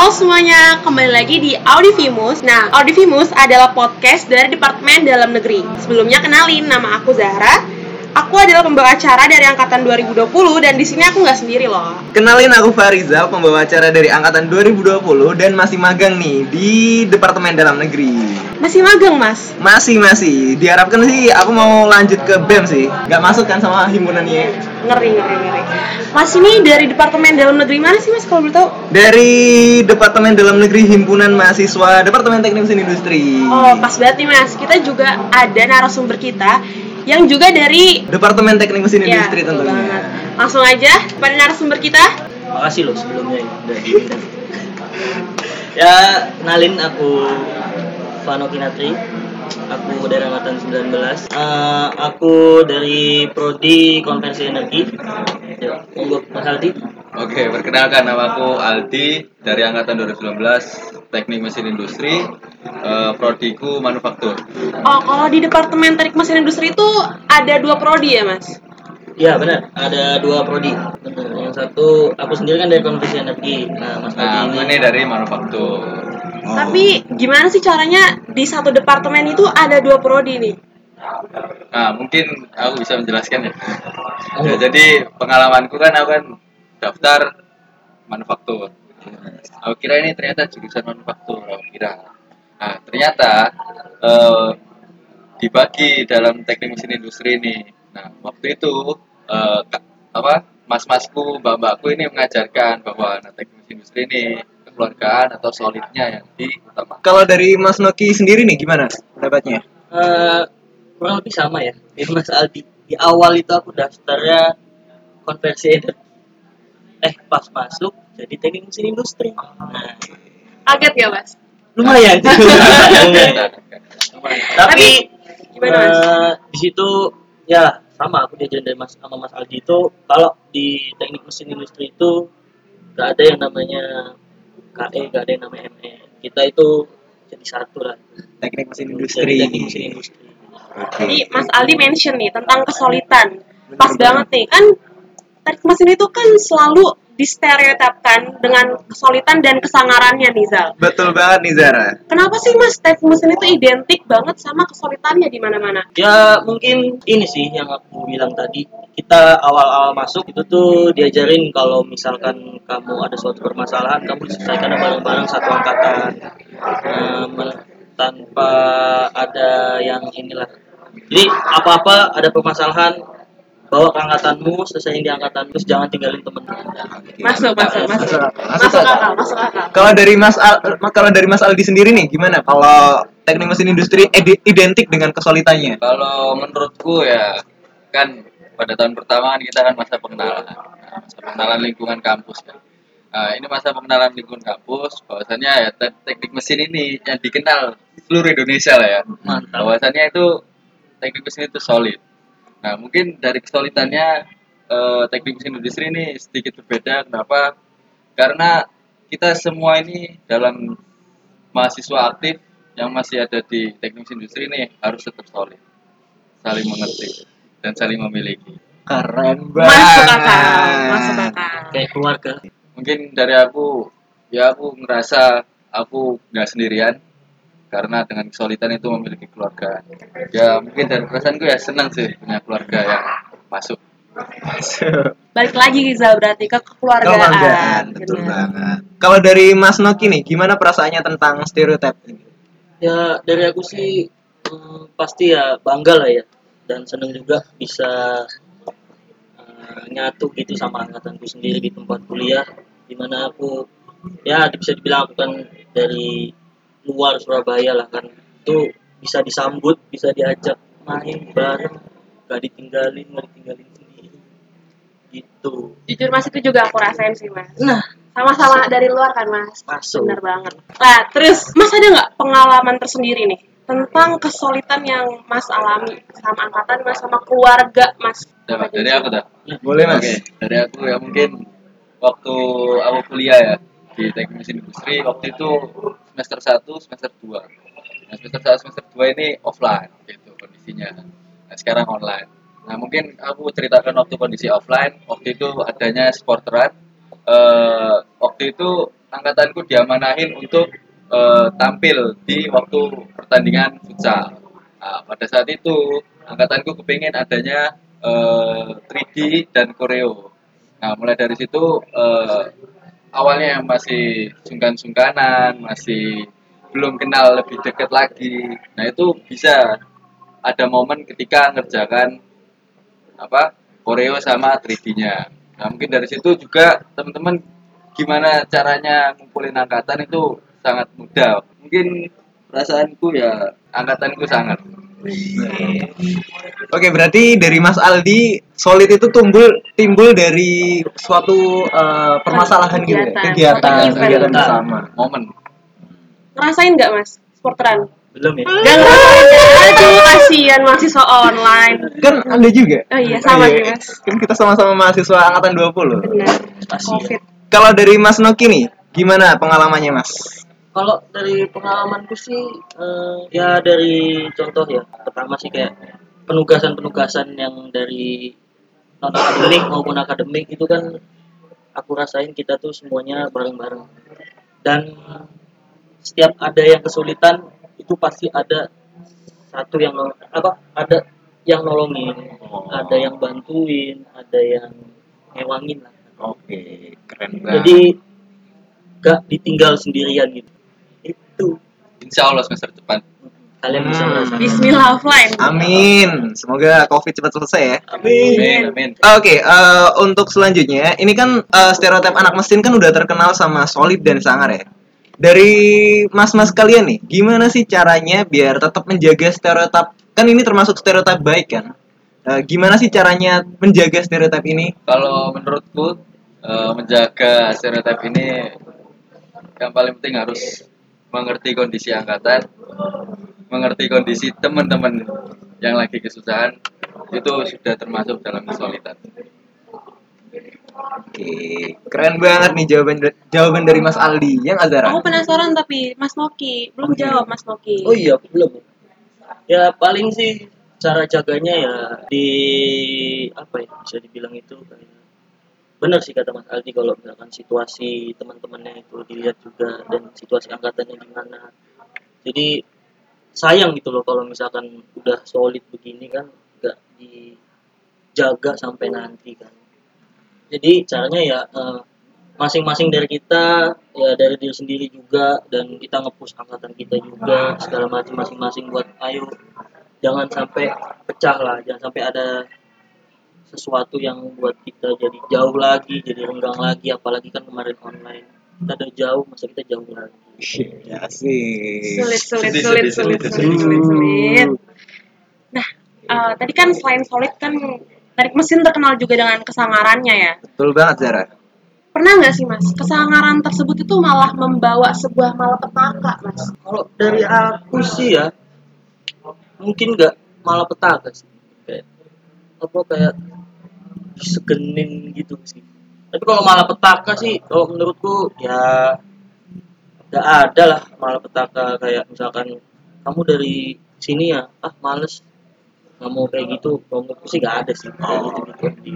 Halo semuanya, kembali lagi di Audivimus. Nah, Audivimus adalah podcast dari Departemen Dalam Negeri. Sebelumnya kenalin, nama aku Zahra. Aku adalah pembawa acara dari angkatan 2020 dan di sini aku nggak sendiri loh. Kenalin aku Fariza, pembawa acara dari angkatan 2020 dan masih magang nih di Departemen Dalam Negeri. Masih magang, Mas? Masih masih. Diharapkan sih aku mau lanjut ke BEM sih. Gak masuk kan sama himpunannya. Ngeri, ngeri, ngeri. Mas ini dari Departemen Dalam Negeri mana sih, Mas kalau boleh tahu? Dari Departemen Dalam Negeri Himpunan Mahasiswa Departemen Teknik Mesin Industri. Oh, pas banget nih, Mas. Kita juga ada narasumber kita yang juga dari Departemen Teknik Mesin Ya, Industri tentunya. banget. Langsung aja pada narasumber kita. Makasih loh sebelumnya ya, udah diundang. ya, kenalin aku Vano Kinatri. Aku dari angkatan 19. Eh, aku dari prodi konversi energi. Ya, monggo Mas Aldi. Oke, perkenalkan nama aku Aldi dari angkatan 2019 Teknik Mesin Industri, eh, prodiku manufaktur. Oh, kalau di Departemen Teknik Mesin Industri itu ada dua prodi ya, Mas? Ya benar, ada dua prodi. Benar. Yang satu aku sendiri kan dari konversi energi. Nah, Mas Aldi Nah, ini aku ini dari manufaktur. Oh. Tapi gimana sih caranya di satu departemen itu ada dua prodi nih? Nah, mungkin aku bisa menjelaskan ya. Ya, jadi pengalamanku kan aku kan daftar manufaktur. Aku kira ini ternyata jurusan manufaktur, aku kira. Nah, ternyata eh, dibagi dalam teknik mesin industri ini. Nah, waktu itu eh, apa mas-masku, mbak-mbakku ini mengajarkan bahwa nah, teknik mesin industri ini kekeluargaan atau solidnya yang diutamakan. Kalau dari Mas Noki sendiri nih gimana pendapatnya? Eh, kurang lebih sama ya di Mas Aldi di awal itu aku daftarnya konversi energi eh pas masuk jadi teknik mesin industri nah Kaget gak, Mas? lumayan lumayan tapi Gimana, Mas? eh, di situ ya sama aku diajarin dari Mas sama Mas Aldi itu kalau di teknik mesin industri itu gak ada yang namanya KE gak ada yang namanya ME kita itu jadi satu lah. Teknik Mesin Industri. teknik mesin industri. Jadi Mas Aldi mention nih tentang kesolidan. Pas banget nih, kan teknik mesin itu kan selalu distereotipkan dengan kesolidan dan kesangarannya nih, Zal. Betul banget nih Zara. Kenapa sih Mas teknik mesin itu identik banget sama kesolidannya di mana-mana? Ya mungkin ini sih yang aku bilang tadi kita awal-awal masuk itu tuh diajarin kalau misalkan kamu ada suatu permasalahan kamu diselesaikan bareng-bareng satu angkatan Nah, me- tanpa ada yang inilah jadi apa-apa ada permasalahan bawa ke angkatanmu selesaiin di angkatan terus jangan tinggalin temen Masuk, masuk, masuk. Masuk, Masuk akal, masuk akal. Kalau dari Mas Al, kalau dari Mas Aldi sendiri nih gimana? Kalau teknik mesin industri identik dengan kesulitannya? Kalau menurutku ya kan pada tahun pertama kan kita kan masa pengenalan, Nah, masa pengenalan lingkungan kampus kan. Nah, ini masa pengenalan lingkungan kampus, bahwasannya ya te- teknik mesin ini yang dikenal seluruh Indonesia lah ya. mantap Bahwasannya itu teknik mesin itu solid. Nah, mungkin dari kesulitannya eh, teknik mesin industri ini sedikit berbeda. Kenapa? Karena kita semua ini dalam mahasiswa aktif yang masih ada di teknik mesin industri ini harus tetap solid, saling mengerti dan saling memiliki. Keren Masuk akal, masuk akal. kayak keluarga Mungkin dari aku, ya aku ngerasa aku nggak sendirian karena dengan kesulitan itu memiliki keluarga. Ya mungkin dari perasaanku ya senang sih punya keluarga yang masuk. Balik lagi Zal berarti ke kekeluargaan. Kebanggaan, betul banget. Kalau dari Mas Noki nih, gimana perasaannya tentang stereotip ini? Ya dari aku sih hmm, pasti ya bangga lah ya dan seneng juga bisa eh, nyatu gitu sama angkatanku sendiri di tempat kuliah di mana aku ya bisa dibilang aku kan dari luar Surabaya lah kan itu bisa disambut bisa diajak main bareng gak ditinggalin gak ditinggalin sendiri gitu Jujur Mas itu juga aku rasain sih Mas. nah Sama-sama dari luar kan Mas. Masuk. Bener banget. Nah terus Mas ada nggak pengalaman tersendiri nih tentang kesulitan yang Mas alami sama angkatan Mas sama keluarga Mas? Dari aku dah. Boleh Mas. Oke, dari aku ya mungkin waktu aku kuliah ya di teknik mesin industri waktu itu semester 1 semester 2 nah, semester 1 semester 2 ini offline gitu kondisinya. Nah sekarang online. Nah mungkin aku ceritakan waktu kondisi offline. Waktu itu adanya sporteran eh, waktu itu angkatanku diamanahin untuk eh, tampil di waktu pertandingan futsal. Nah, pada saat itu angkatanku kepingin adanya eh, 3D dan koreo. Nah, mulai dari situ eh, awalnya yang masih sungkan-sungkanan, masih belum kenal lebih dekat lagi. Nah, itu bisa ada momen ketika ngerjakan apa koreo sama 3D-nya. Nah, mungkin dari situ juga teman-teman gimana caranya ngumpulin angkatan itu sangat mudah. Mungkin perasaanku ya angkatanku sangat. Oke, berarti dari Mas Aldi solid itu tumbuh timbul dari suatu eh, permasalahan gitu ya? Kegiatan. kegiatan, kegiatan bersama. Momen. Ngerasain nggak mas sporteran? belum ya Gak ngerasain? Aduh kasihan mahasiswa online Kan Anda juga? Oh iya, sama Iya, sih, Mas. Kan kita sama-sama mahasiswa angkatan 20. Benar ya. Kalau dari Mas Noki nih, gimana pengalamannya Mas? Kalau dari pengalamanku sih eh, ya dari contoh ya pertama sih kayak penugasan-penugasan yang dari non akademik maupun akademik itu kan aku rasain kita tuh semuanya bareng-bareng. Dan setiap ada yang kesulitan itu pasti ada satu yang apa ada yang nolongin. Ada yang bantuin ada yang ngewangin lah. Oke, keren banget. jadi gak ditinggal sendirian gitu itu Insya Allah semester depan. kalian bisa Hmm. Bismillah offline Amin. Semoga Covid cepat selesai ya. Amin, amin. Oke, eh, untuk selanjutnya, ini kan eh, stereotip anak mesin kan udah terkenal sama solid dan sangar ya. Dari mas-mas kalian nih, gimana sih caranya biar tetap menjaga stereotip? Kan ini termasuk stereotip baik kan? Eh, gimana sih caranya menjaga stereotip ini? Kalau menurutku eh, menjaga stereotip ini yang paling penting harus mengerti kondisi angkatan, mengerti kondisi teman-teman yang lagi kesusahan itu sudah termasuk dalam kesulitan. Oke, keren banget nih jawaban jawaban dari Mas Aldi. Yang Azara. Aku penasaran tapi Mas Noki Belum jawab Mas Noki oh iya belum ya paling sih cara jaganya ya di apa ya bisa dibilang itu kayak benar sih kata Mas Aldi kalau misalkan situasi teman-temannya itu dilihat juga dan situasi angkatannya gimana. Jadi sayang gitu loh kalau misalkan udah solid begini kan nggak dijaga sampai nanti kan. Jadi caranya ya eh, masing-masing dari kita ya dari diri sendiri juga dan kita ngepush angkatan kita juga segala macam masing-masing buat ayo jangan sampai pecah lah jangan sampai ada sesuatu yang buat kita jadi jauh lagi jadi renggang lagi apalagi kan kemarin online kita udah jauh masa kita jauh lagi Ya sih. Sulit, sulit, sulit, sulit, sulit, sulit, sulit. Nah, eh, tadi kan selain solid kan Tarik Mesin terkenal juga dengan kesangarannya ya. Betul banget Zara. Pernah nggak sih mas, kesangaran tersebut itu malah membawa sebuah malapetaka mas? kalau dari aku sih ya mungkin nggak malah petaka sih kayak apa kayak segenin gitu sih tapi kalau malah petaka sih kalau menurutku ya nggak ada lah malah petaka kayak misalkan kamu dari sini ya ah males nggak mau kayak gitu kalau menurutku sih nggak ada sih kayak gitu gitu di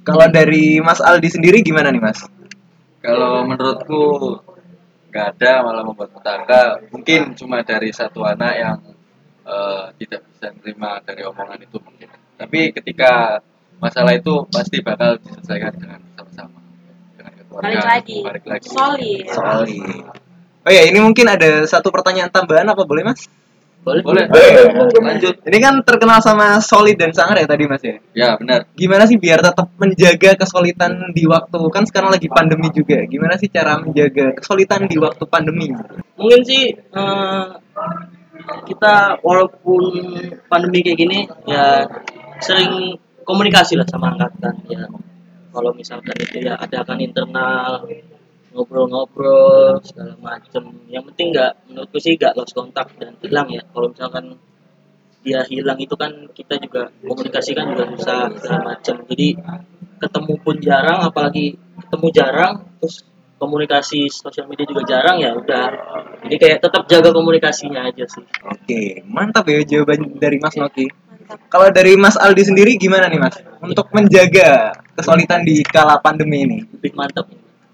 Kalau dari Mas Aldi sendiri gimana nih Mas? Kalau menurutku nggak ada malah membuat petaka. Mungkin cuma dari satu anak yang eh, tidak bisa menerima dari omongan itu mungkin. Tapi ketika masalah itu pasti bakal diselesaikan dengan bersama-sama. Dengan keluarga. Balik lagi, Balik lagi. solid. Solid. Oh ya, ini mungkin ada satu pertanyaan tambahan apa boleh Mas? boleh Boleh. Boleh. Lanjut. Ini kan terkenal sama solid dan sangar ya tadi Mas ya. Ya benar. Gimana sih biar tetap menjaga kesolidan di waktu kan sekarang lagi pandemi juga. Gimana sih cara menjaga kesolidan di waktu pandemi? mungkin sih eh, kita walaupun pandemi kayak gini ya sering komunikasi lah sama angkatan ya. Kalau misalkan itu ya adakan internal ngobrol-ngobrol segala macem. Yang penting nggak menurutku sih nggak lost kontak dan hilang ya. Kalau misalkan dia hilang itu kan kita juga komunikasi kan juga susah segala macem. Jadi ketemu pun jarang apalagi ketemu jarang terus komunikasi sosial media juga jarang ya udah. Jadi kayak tetap jaga komunikasinya aja sih. Oke, mantap ya jawaban dari Mas Noki. Kalau dari Mas Aldi sendiri gimana nih Mas? Untuk menjaga kesolidan di kala pandemi ini. lebih mantap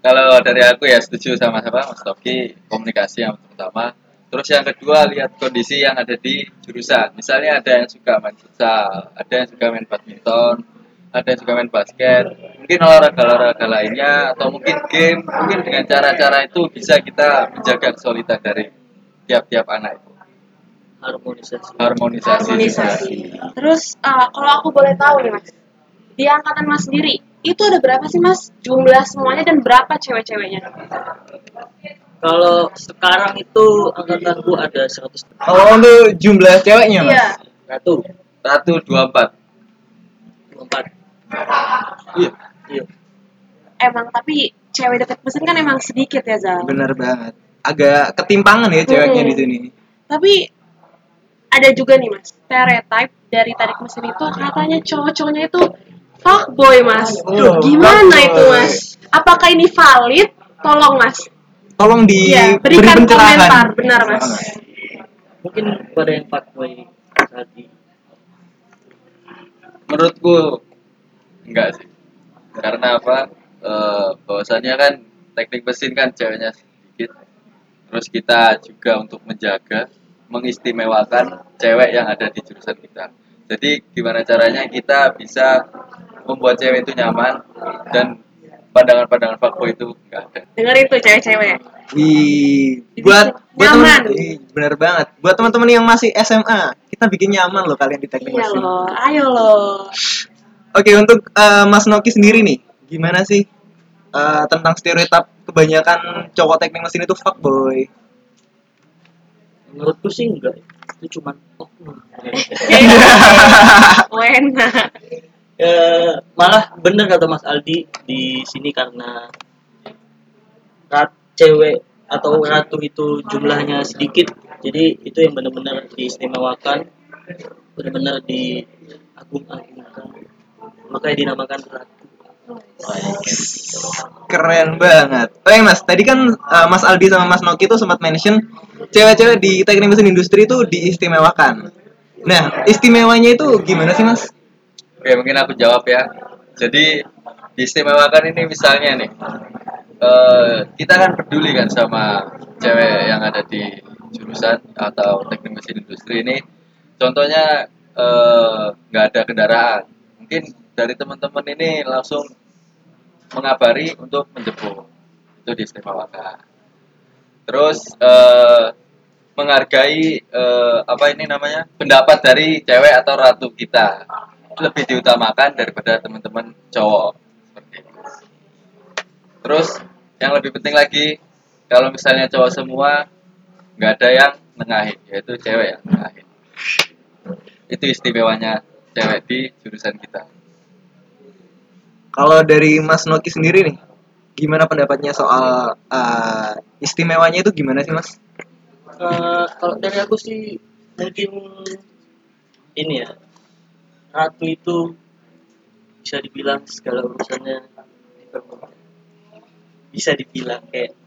kalau dari aku ya setuju sama sama Mas Toki komunikasi yang pertama. Terus yang kedua lihat kondisi yang ada di jurusan. Misalnya ada yang suka main futsal ada yang suka main badminton ada yang suka main basket. Mungkin olahraga-olahraga lainnya atau mungkin game. Mungkin dengan cara-cara itu bisa kita menjaga kesulitan dari tiap-tiap anak itu harmonisasi harmonisasi, harmonisasi. Terus uh, kalau aku boleh tahu nih mas, di angkatan mas sendiri itu ada berapa sih mas jumlah semuanya dan berapa cewek-ceweknya? kalau sekarang itu angkatanku ada 100 Oh, untuk jumlah ceweknya, Mas? Iya. satu satu dua empat empat iya iya Emang tapi cewek dekat mesin kan emang sedikit ya Zal. Bener banget. Agak ketimpangan ya ceweknya Hmm. di sini. Tapi ada juga nih mas stereotype dari tarik mesin itu katanya cowok-cowoknya itu fuckboy mas. Oh, Gimana fuckboy. itu mas? Apakah ini valid? Tolong mas. Tolong di beri berikan komentar, benar mas. mungkin pada yang fuckboy tadi menurutku enggak sih karena apa Eh bahwasannya kan teknik mesin kan ceweknya sedikit terus kita juga untuk menjaga mengistimewakan cewek yang ada di jurusan kita jadi gimana caranya kita bisa membuat cewek itu nyaman dan pandangan-pandangan fuckboy itu enggak ada Dengerin tuh cewek-cewek. Wih, buat buat nyaman. teman Ih, bener banget. Buat teman-teman yang masih SMA, kita bikin nyaman loh kalian di teknik Iya mesin. loh, ayo loh. Oke, untuk eh, Mas Noki sendiri nih, gimana sih eh, tentang stereotip kebanyakan cowok teknik mesin itu fuckboy? Menurutku sih enggak. Itu cuman oh Wena. Eh, malah bener kata Mas Aldi di sini karena rat cewek atau ratu itu jumlahnya sedikit jadi itu yang benar-benar diistimewakan benar-benar diagung-agungkan. Makanya dinamakan ratu Keren banget. Oke Mas, tadi kan eh, Mas Aldi sama Mas Noki tuh sempat mention cewek-cewek di teknik mesin industri itu diistimewakan. Nah, istimewanya itu gimana sih Mas? Oke, mungkin aku jawab ya. Jadi diistimewakan ini misalnya nih, eh, kita kan peduli kan sama cewek yang ada di jurusan atau teknik mesin industri ini. Contohnya eh, nggak ada kendaraan, mungkin dari teman-teman ini langsung mengabari untuk menjemput, itu diistimewakan. Terus eh, menghargai eh, apa ini namanya pendapat dari cewek atau ratu kita lebih diutamakan daripada teman-teman cowok. Terus yang lebih penting lagi kalau misalnya cowok semua nggak ada yang nengahin yaitu cewek yang nengahin. Itu istimewanya cewek di jurusan kita. Kalau dari Mas Noki sendiri nih, gimana pendapatnya soal eh, istimewanya itu gimana sih Mas? Eh, kalau dari aku sih mungkin ini ya ratu itu bisa dibilang segala urusannya bisa dibilang kayak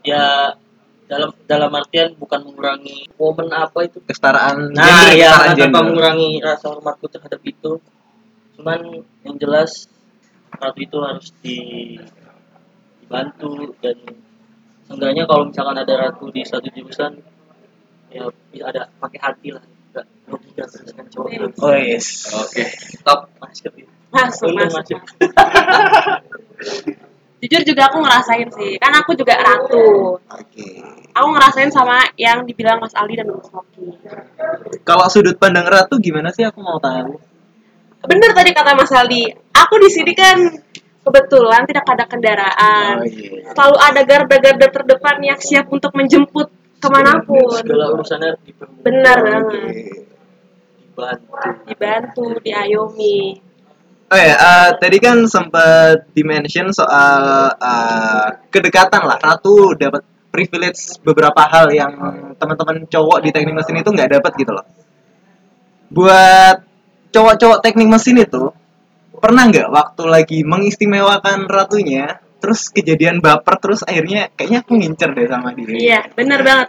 ya dalam dalam artian bukan mengurangi momen apa itu. Kesetaraan nah gender, ya tanpa mengurangi rasa hormatku terhadap itu? Cuman yang jelas ratu itu harus di- dibantu dan seenggaknya kalau misalkan ada ratu di satu jurusan ya bisa ada pakai hati lah nggak berdasarkan cowok Oh yes. Oke, top. masuk ya Masuk, Untung masuk. masuk Jujur juga aku ngerasain sih, kan aku juga ratu. Oke. Aku ngerasain sama yang dibilang Mas Aldi dan Mas Loki. Kalau sudut pandang ratu gimana sih aku mau tahu? Bener tadi kata Mas Aldi, aku di sini kan kebetulan tidak ada kendaraan. Oh, iya. Selalu ada garda-garda terdepan yang siap untuk menjemput ke mana pun. segala urusannya Benar Oke. banget. dibantu Dibantu, diayomi. Oh ya, eh, tadi kan sempat dimention soal eh, kedekatan lah. Ratu dapat privilege beberapa hal yang teman-teman cowok di teknik mesin itu nggak dapat gitu loh. Buat cowok-cowok teknik mesin itu pernah nggak waktu lagi mengistimewakan ratunya, terus kejadian baper terus akhirnya kayaknya aku ngincer deh sama dia. Iya, bener banget.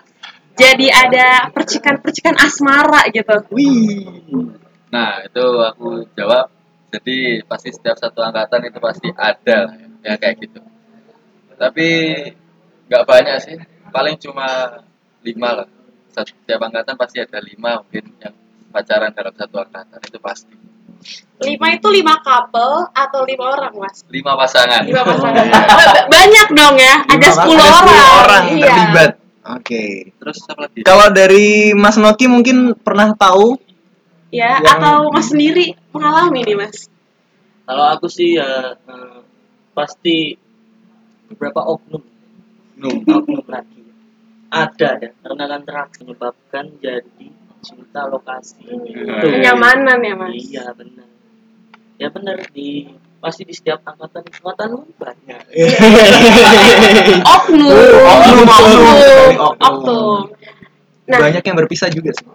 Jadi ada percikan-percikan asmara gitu. Wih. Nah, itu aku jawab. Jadi pasti setiap satu angkatan itu pasti ada lah ya, ya kayak gitu. tapi nggak banyak sih paling cuma lima lah setiap angkatan pasti ada lima mungkin yang pacaran dalam satu angkatan itu pasti Lima itu lima couple atau lima orang, Mas? lima pasangan Lima pasangan. Iya. Ba- Banyak dong ya. Ada Lima- sepuluh ada orang. orang Iya. terlibat. Oke. terus apa lagi Kalau dari Mas Noki mungkin pernah tahu Ya, Yang- atau Mas sendiri mengalami nih, Mas? Kalau aku sih ya eh, pasti beberapa oknum Num. oknum lagi ada ya karena kan terak menyebabkan jadi cinta lokasi gitu. Kenyamanan ya, Mas? Iya benar. Ya benar di pasti di setiap angkatan angkatan banyak. Oknum. Oh, oknum, oknum. Oknum. Nah, banyak yang berpisah juga sih.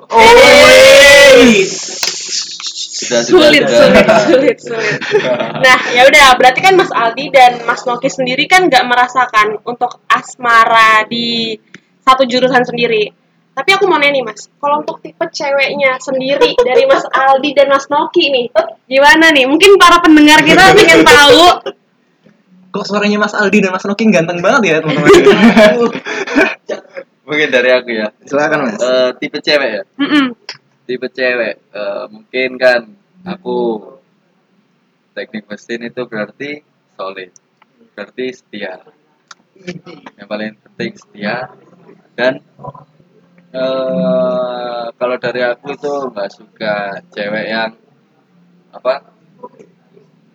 sudah sulit, sudah, sulit, sulit, sulit. Nah, ya udah, berarti kan Mas Aldi dan Mas Noki sendiri kan nggak merasakan untuk asmara di satu jurusan sendiri. Tapi aku mau nanya nih Mas, kalau untuk tipe ceweknya sendiri dari Mas Aldi dan Mas Noki nih, gimana nih? Mungkin para pendengar kita pengen tahu. Kok suaranya Mas Aldi dan Mas Noki ganteng banget ya teman-teman? mungkin dari aku ya Silakan Mas. Eh, tipe cewek ya Mm-mm. tipe cewek eh, mungkin kan aku teknik mesin itu berarti solid berarti setia yang paling penting setia dan eh kalau dari aku itu nggak suka cewek yang apa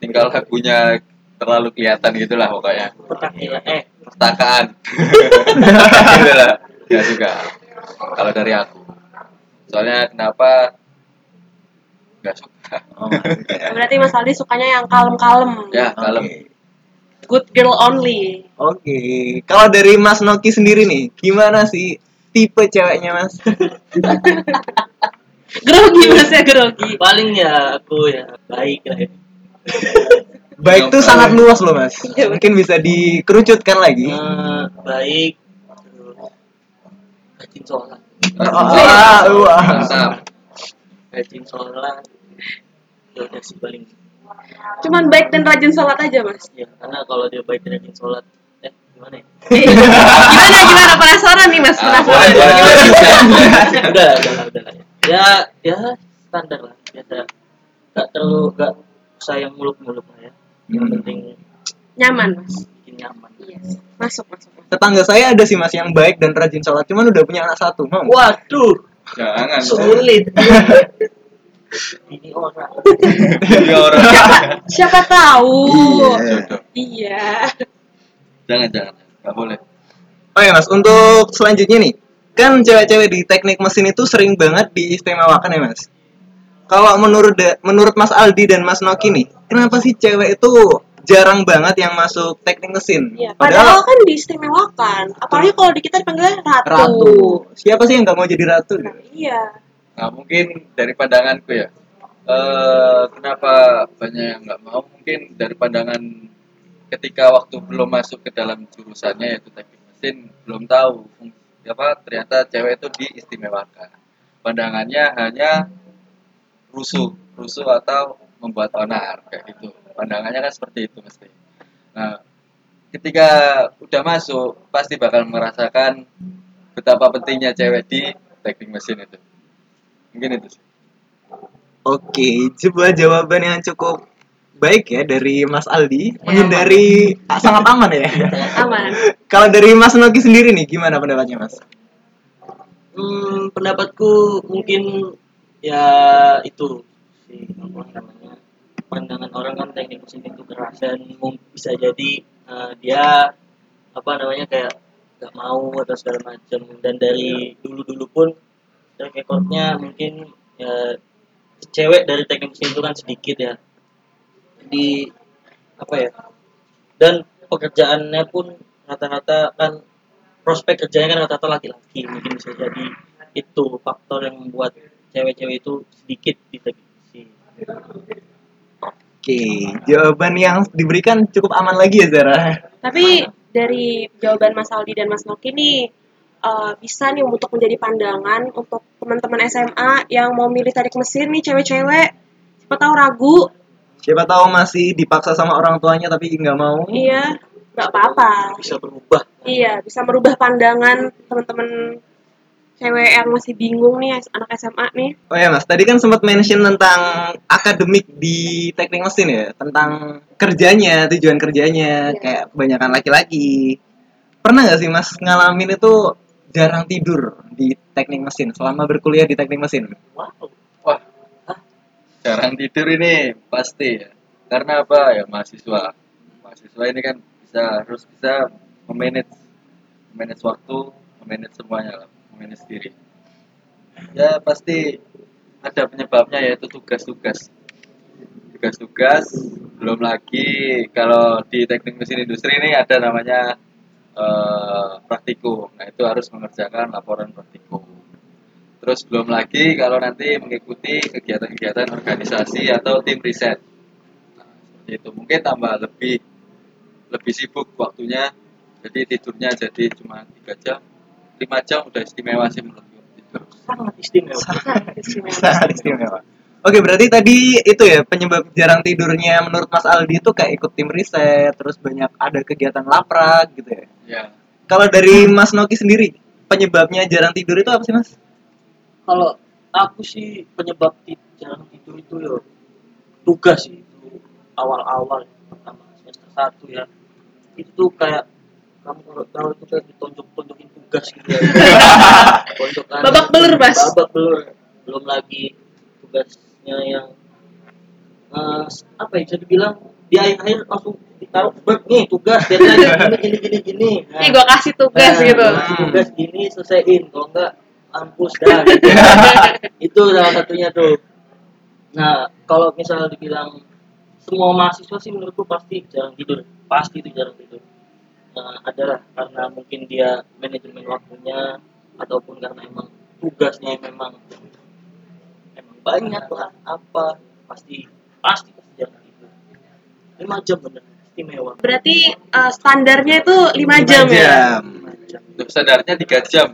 tinggal lagunya terlalu kelihatan gitulah pokoknya eh pertakaan gitu lah ya juga kalau dari aku soalnya kenapa nggak suka Oh. Berarti Mas Aldi sukanya yang kalem-kalem. ya kalem. Good girl only. Oke, kalau dari Mas Noki sendiri nih, gimana sih tipe ceweknya Mas? Grogi Mas ya, grogi. paling ya aku ya baik lah ya. Baik tuh sangat luas loh Mas. Mungkin bisa dikerucutkan lagi. Eh, baik terus rajin sholat Ah, wah. mantap rajin sholat ya udah sih paling Cuman baik dan rajin sholat aja Mas. ya karena kalau dia baik dan rajin sholat gimana ya gimana gimana penasaran nih Mas? Ah, Penasaran. udah udah lah udah lah ya ya standar lah biasa gak terlalu gak usah yang muluk-muluk lah ya yang Hmm. penting Nyaman Mas. bikin nyaman Iya. Masuk masuk. masuk. Tetangga saya ada sih Mas yang baik dan rajin sholat, cuman udah punya anak satu. Mau? waduh jangan sulit ini orang Iya, orang Siapa tahu. Iya. Iya. Jangan jangan nggak boleh Oh ya Mas, untuk selanjutnya nih, kan cewek-cewek di teknik mesin itu sering banget diistimewakan ya Mas. Kalau menurut menurut Mas Aldi dan Mas Noki nih, kenapa sih cewek itu jarang banget yang masuk teknik mesin? Iya. Padahal kan diistimewakan. Apalagi kalau di kita dipanggilnya ratu. ratu. Siapa sih yang nggak mau jadi ratu? Nah, iya. nah mungkin dari pandanganku ya eh kenapa banyak yang nggak mau mungkin dari pandangan ketika waktu belum masuk ke dalam jurusannya yaitu teknik mesin belum tahu apa ternyata cewek itu diistimewakan. Pandangannya hanya rusuh rusuh atau membuat onar kayak gitu. Pandangannya kan seperti itu mesti. Nah ketika udah masuk pasti bakal merasakan betapa pentingnya cewek di teknik mesin itu. Mungkin itu sih. Oke, sebuah jawaban yang cukup baik ya dari Mas Aldi, menghindari ah, sangat aman ya. Aman. Kalau dari Mas Noki sendiri nih, gimana pendapatnya Mas? Hmm, pendapatku mungkin ya itu si apa namanya pandangan orang kan teknik mesin itu keras dan bisa jadi eh, dia apa namanya kayak nggak mau atau segala macam dan dari dulu dulu pun track recordnya mungkin ya cewek dari teknik mesin itu kan sedikit ya di apa ya dan pekerjaannya pun rata-rata kan prospek kerjanya kan rata-rata laki-laki mungkin bisa jadi itu faktor yang membuat cewek-cewek itu sedikit di teknik mesin Oke, jawaban yang diberikan cukup aman lagi ya Zara. Tapi dari jawaban Mas Aldi dan Mas Noki nih eh, bisa nih untuk menjadi pandangan untuk teman-teman SMA yang mau milih tarik mesin nih cewek-cewek. Siapa tahu ragu. Siapa tahu masih dipaksa sama orang tuanya tapi nggak mau. Iya. nggak apa-apa bisa berubah iya bisa merubah pandangan teman-teman cewek yang masih bingung nih anak SMA nih Oh ya mas, tadi kan sempat mention tentang akademik di teknik mesin ya, tentang kerjanya, tujuan kerjanya, Iya. kayak kebanyakan laki-laki. Pernah nggak sih mas ngalamin itu jarang tidur di teknik mesin selama berkuliah di teknik mesin? wow jarang tidur ini pasti ya. Karena apa ya mahasiswa. Mahasiswa ini kan bisa harus bisa memanage memanage waktu, memanage semuanya lah, memanage diri. Ya pasti ada penyebabnya yaitu tugas-tugas. Tugas-tugas belum lagi kalau di teknik mesin industri ini ada namanya eh, praktikum. Nah, itu harus mengerjakan laporan praktikum. Terus belum lagi kalau nanti mengikuti kegiatan-kegiatan organisasi atau tim riset. Nah, seperti itu. Mungkin tambah lebih lebih sibuk waktunya. Jadi tidurnya jadi cuma 3 jam. 5 jam udah istimewa sih menurutku tidur. sangat istimewa Sangat istimewa. Sangat istimewa. Oke, berarti tadi itu ya penyebab jarang tidurnya menurut Mas Aldi itu kayak ikut tim riset, terus banyak ada kegiatan laprak gitu ya. Ya, Kalau dari Mas Noki sendiri, penyebabnya jarang tidur itu apa sih Mas? Kalau aku sih penyebab jarang tidur itu ya tugas sih itu awal-awal pertama semester satu ya. Itu tuh kayak kamu kalau tahu itu kayak ditonjok-tonjokin tugas gitu ya. Tonjokan- Babak belur, Mas. babak belur. Belum lagi tugasnya yang eh, apa ya bisa dibilang di akhir-akhir langsung ditaruh "Beb, nih tugas deadline gini gini gini gini. Nah, nih gue kasih tugas Nah, gitu. kalau tugas gini selesaiin. Kalau enggak ampus dah gitu. itu salah satunya tuh nah kalau misal dibilang semua mahasiswa sih menurutku pasti jarang tidur pasti itu jarang tidur nah, adalah karena mungkin dia manajemen waktunya ataupun karena emang tugasnya memang emang banyak lah apa pasti pasti pasti jarang tidur lima jam bener istimewa berarti eh, standarnya itu 5 Lima jam, ya jam. lima jam untuk sadarnya 3 jam.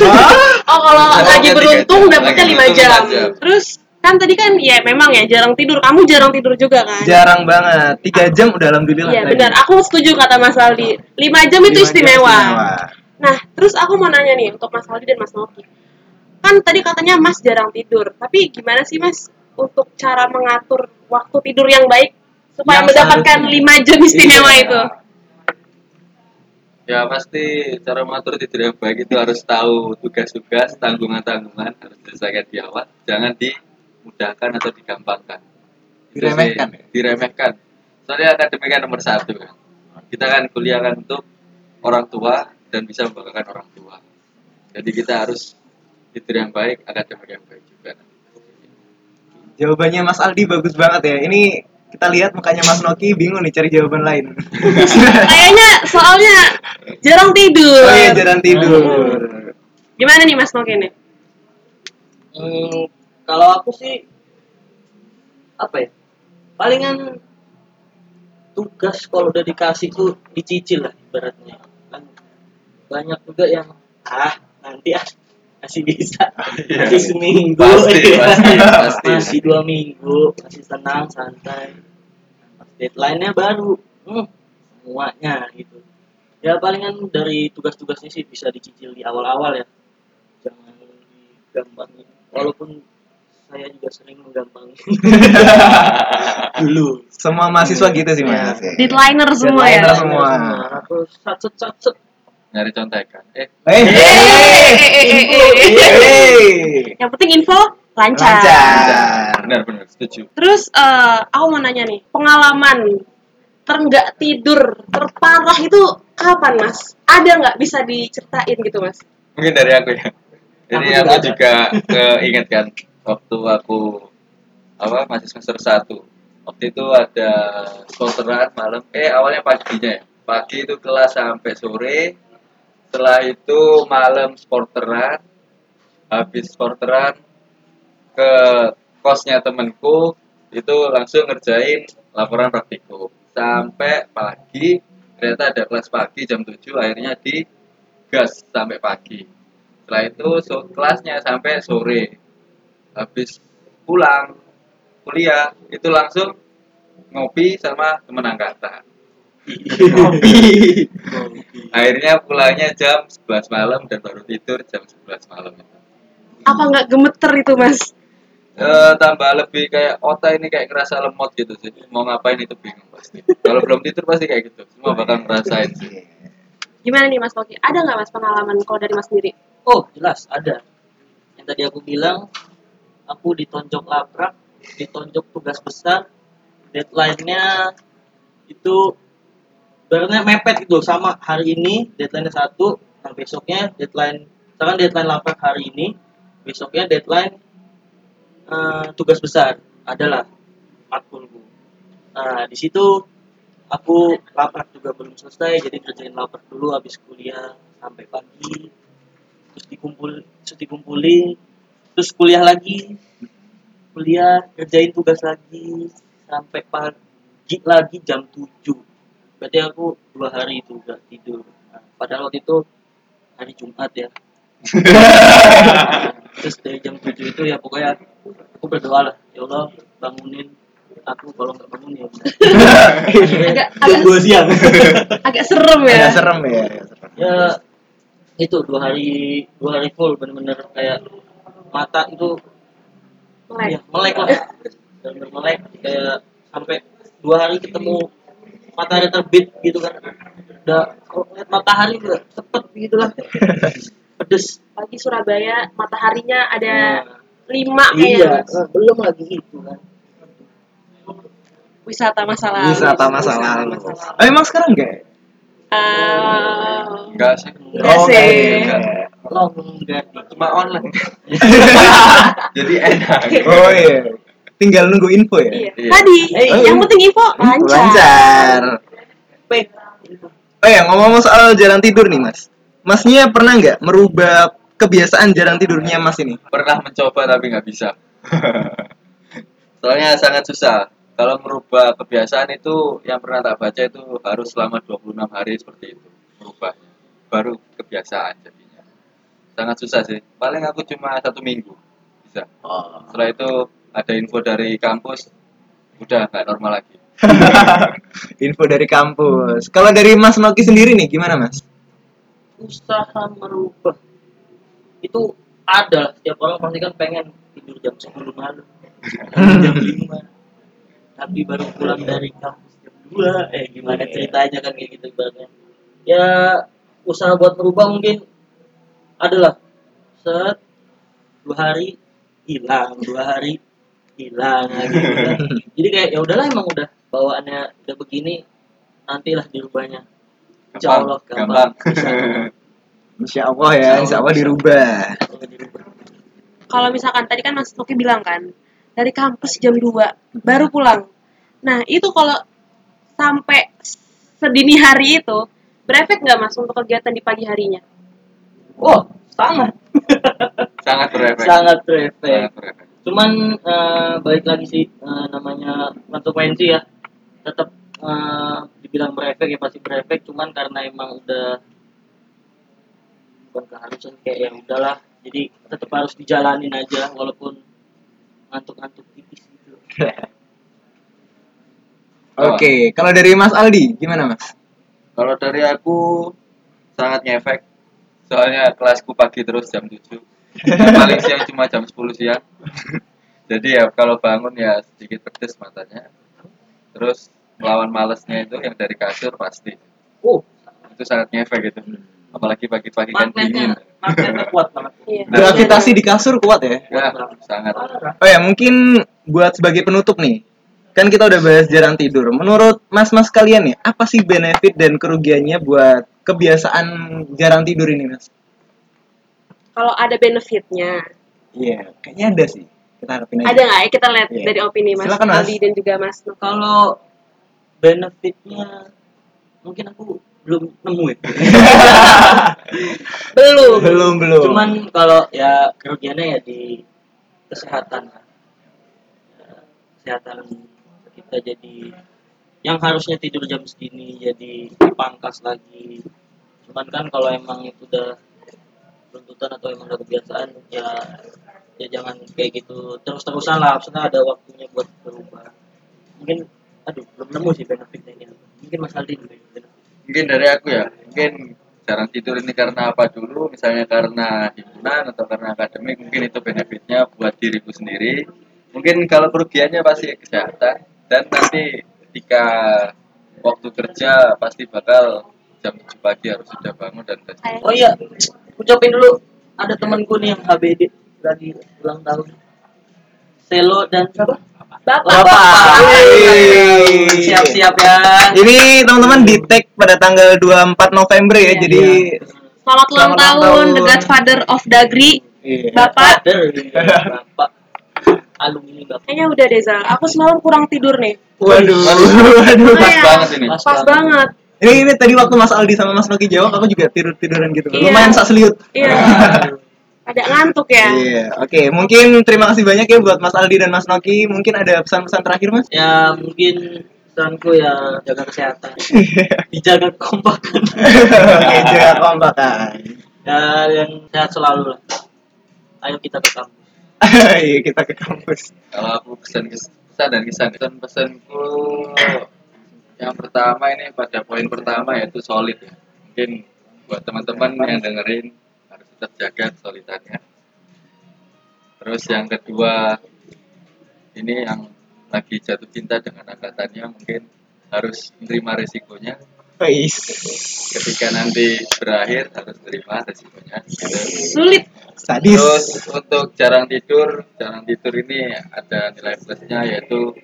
Oh kalau Oh, lagi beruntung dapatnya Lagi 5 beruntung jam lima jam. terus kan tadi kan ya memang ya jarang tidur kamu jarang tidur juga kan Jarang banget. Tiga jam udah alhamdulillah. Iya benar, aku setuju kata Mas Aldi. 5 jam itu Lima jam istimewa. Nah, terus aku mau nanya nih untuk Mas Aldi dan Mas Noki. Kan tadi katanya Mas jarang tidur, tapi gimana sih Mas untuk cara mengatur waktu tidur yang baik supaya Yang mendapatkan. 5 jam istimewa Iya. itu? Ya pasti cara mengatur tidur yang baik itu harus tahu tugas-tugas, tanggungan-tanggungan harus diselesaikan di awal, jangan dimudahkan atau digampangkan. Itu sih, Diremehkan ya? Diremehkan. Soalnya akademik nomor satu kan. Kita kan kuliah kan untuk orang tua dan bisa membanggakan orang tua. Jadi kita harus tidur yang baik, akademik yang baik juga. Jawabannya Mas Aldi bagus banget ya. Ini kita lihat mukanya Mas Noki bingung nih cari jawaban lain. Kayaknya soalnya jarang tidur. oh iya jarang tidur. Gimana nih Mas Noki nih? Hmm, kalau aku sih apa ya? Palingan tugas kalau udah dikasih tuh dicicil lah ibaratnya. Kan banyak juga yang ah nanti ah masih bisa Iya. masih seminggu Pasti, iya. pasti, pasti. masih dua minggu masih tenang santai deadline-nya baru hmm, semuanya gitu ya palingan dari tugas-tugasnya sih bisa dicicil di awal-awal ya jangan digambangi walaupun saya juga sering menggambangi dulu Semua mahasiswa gitu sih Mas. Deadliner semua ya. Deadliner semua. aku sat set sat set Nyari contekan. Eh, Eh, Eh, eh, eh, eh, eh, eh. hey. Yang penting info lancar. Lancar. benar-benar setuju. Terus eh, aku mau nanya nih, pengalaman terenggak tidur terparah itu kapan mas? Ada nggak bisa diceritain gitu mas? Mungkin dari aku ya. Jadi Aku aku, juga juga keinget kan waktu aku apa masih semester 1 waktu itu ada sporteran malam eh awalnya paginya ya pagi itu kelas sampai sore setelah itu malam sporteran habis sporteran ke kosnya temenku itu langsung ngerjain laporan praktikum. Sampai pagi ternyata ada kelas pagi jam 7 akhirnya di gas sampai pagi. Setelah itu so- kelasnya sampai sore. Habis pulang kuliah itu langsung ngopi sama temen angkatan Ngopi. akhirnya pulangnya jam 11 malam dan baru tidur jam 11 malam itu Apa nggak gemeter itu mas? Eh, tambah lebih kayak otak ini kayak kerasa lemot gitu sih mau ngapain itu bingung pasti kalau belum tidur pasti kayak gitu semua bakal ngerasain sih Gimana nih mas Koki? Ada nggak mas pengalaman kalau dari mas sendiri? Oh, jelas ada. Yang tadi aku bilang, aku ditonjok labrak, ditonjok tugas besar, deadline-nya itu sebenarnya mepet gitu sama hari ini deadline satu, nah besoknya deadline, sekarang deadline labrak hari ini, besoknya deadline eh, tugas besar adalah matkulku. Nah di situ aku laprak juga belum selesai, jadi kerjain laprak dulu habis kuliah sampai pagi, terus dikumpul, terus dikumpulin, terus kuliah lagi, kuliah kerjain tugas lagi sampai pagi lagi jam 7 berarti aku dua hari itu gak tidur Nah, padahal waktu itu hari Jumat ya terus dari jam 7 itu ya pokoknya aku berdoa lah ya Allah bangunin aku kalau nggak bangun ya udah Agak agak, dua siang agak serem ya. Agak serem ya. agak serem. ya itu dua hari dua hari full bener-bener kayak mata itu Melek. ya, melek lah bener-bener melek kayak sampai dua hari ketemu matahari terbit gitu kan udah kalau lihat matahari udah cepet gitu lah pedes Pagi Surabaya mataharinya ada Nah, lima iya kayaknya mas. nah, belum lagi itu kan Wisata masa lalu. Wisata masa lalu. Oh, emang sekarang enggak? Eh, enggak sih Enggak Oh, sih. enggak. long enggak cuma online jadi enak Oh iya. Tinggal nunggu info ya. iya. Iya. Tadi Eh, yang penting info lancar. Lancar. Pe, Oh ya, ngomong-ngomong soal jarang tidur nih, Mas. Masnya pernah nggak merubah kebiasaan jarang tidurnya Mas ini? pernah mencoba tapi nggak bisa soalnya sangat susah kalau merubah kebiasaan itu yang pernah tak baca itu harus selama 26 hari seperti itu merubah baru kebiasaan jadinya sangat susah sih paling aku cuma satu minggu bisa setelah itu ada info dari kampus? Udah nggak normal lagi. Info dari kampus. Kalau dari Mas Noki sendiri nih, gimana Mas? usaha merubah. Itu ada lah. setiap orang pasti kan pengen tidur jam 10 malam. Jam 5 tapi baru pulang dari kampus jam 2 eh gimana ceritanya kan kayak gitu ibaratnya. Ya usaha buat merubah mungkin adalah set dua hari hilang. Dua hari hilang lagi gitu kan. jadi kayak ya udahlah emang udah bawaannya udah begini nantilah dirubahnya Insya Allah gampang, bisa Insya Allah ya, Insya Allah dirubah. Kalau misalkan tadi kan Mas Noki bilang kan dari kampus jam 2 baru pulang. Nah, itu kalau sampai sedini hari itu berefek nggak Mas untuk kegiatan di pagi harinya? Oh, sangat sangat berefek sangat berefek. sangat berefek Cuman eh, balik lagi sih eh, namanya konsekuensi ya. Tetap eh, dibilang berefek ya pasti berefek. Cuman karena emang udah bukan keharusan kayak ya udahlah. Jadi tetap harus dijalanin aja walaupun ngantuk-ngantuk tipis gitu. Oke, kalau dari Mas Aldi, gimana Mas? Kalau dari aku sangat ngefek. Soalnya kelasku pagi terus jam 7. Paling siang cuma jam 10 siang. Jadi ya kalau bangun ya sedikit pedes matanya. Terus melawan malesnya itu yang dari kasur pasti. Oh, Itu sangat ngefek gitu. Apalagi pagi-pagi kan dingin. magnetnya kuat banget. Iya. Gravitasi di kasur kuat ya? Ya, sangat. Oh ya, mungkin buat sebagai penutup nih. Kan kita udah bahas jarang tidur. Menurut mas-mas kalian nih, apa sih benefit dan kerugiannya buat kebiasaan jarang tidur ini, Mas? Kalau ada benefitnya, Iya, kayaknya ada sih. Kita harapin aja. ada nggak ya kita lihat Iya. dari opini Mas Silakan, Mas. Aldi dan juga Mas Noki. Kalau benefitnya mungkin aku belum nemu ya. Belum. Belum, belum. Cuman kalau ya kerugiannya ya di kesehatan lah. Ya, Kesehatan kita jadi yang harusnya tidur jam segini jadi dipangkas lagi. Cuman kan kalau emang itu udah tuntutan atau emang udah kebiasaan ya ya jangan kayak gitu. Terus-terusan lah maksudnya ada waktunya buat berubah. Mungkin aduh belum nemu sih benefitnya ini. Mungkin Mas Aldi dulu mungkin dari aku ya mungkin jarang tidur ini karena apa dulu misalnya karena himpunan atau karena akademik mungkin itu benefitnya buat diriku sendiri. Mungkin kalau kerugiannya pasti kesehatan dan nanti ketika waktu kerja pasti bakal jam 7 pagi harus sudah bangun dan oh iya ucapin dulu ada temanku nih yang HBD lagi ulang tahun Selo dan siapa Bapak. Bapak. Siap-siap ya. Ini teman-teman di tag pada tanggal 24 November ya. Iya. Jadi Selamat ulang Selamat ulang tahun, tahun. The Godfather of Dagri. Iya. Bapak. Father, Bapak. Alumni Bapak. Kayaknya udah deh, Zal. Aku semalam kurang tidur nih. Waduh. Waduh. Waduh. Pas Iya. banget ini. Pas Pas banget. Ini ini tadi waktu Mas Aldi sama Mas Noki jawab aku juga tidur-tiduran gitu. Iya. Lumayan sak seliut. Iya. Ada ngantuk ya. Iya, oke. Mungkin terima kasih banyak ya buat Mas Aldi dan Mas Noki. Mungkin ada pesan-pesan terakhir, Mas? Ya mungkin pesanku ya jaga kesehatan. Dijaga kekompakan. Oke, jaga kompakan. ya yang sehat selalu lah. Ayo kita ke kampus. Iya, kita ke kampus. Kalau aku pesan pesan dan kesan pesan pesanku yang pertama ini pada poin pertama yaitu solid ya. Mungkin buat teman-teman yang dengerin harus tetap jaga solidannya. Terus yang kedua ini yang lagi jatuh cinta dengan angkatannya mungkin harus menerima resikonya ketika nanti berakhir harus terima resikonya gitu. Sulit. Sadis. Terus untuk jarang tidur, jarang tidur ini ada nilai plusnya yaitu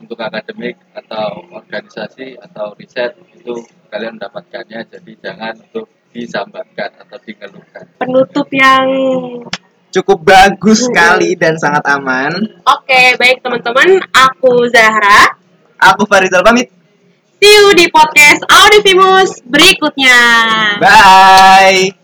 untuk akademik atau organisasi atau riset itu kalian mendapatkannya jadi jangan untuk disambatkan atau dikeluhkan. Penutup yang Cukup bagus sekali dan sangat aman. Oke, baik teman-teman. Aku Zahra. Aku Farizal pamit. See you di podcast Audivimus berikutnya. Bye.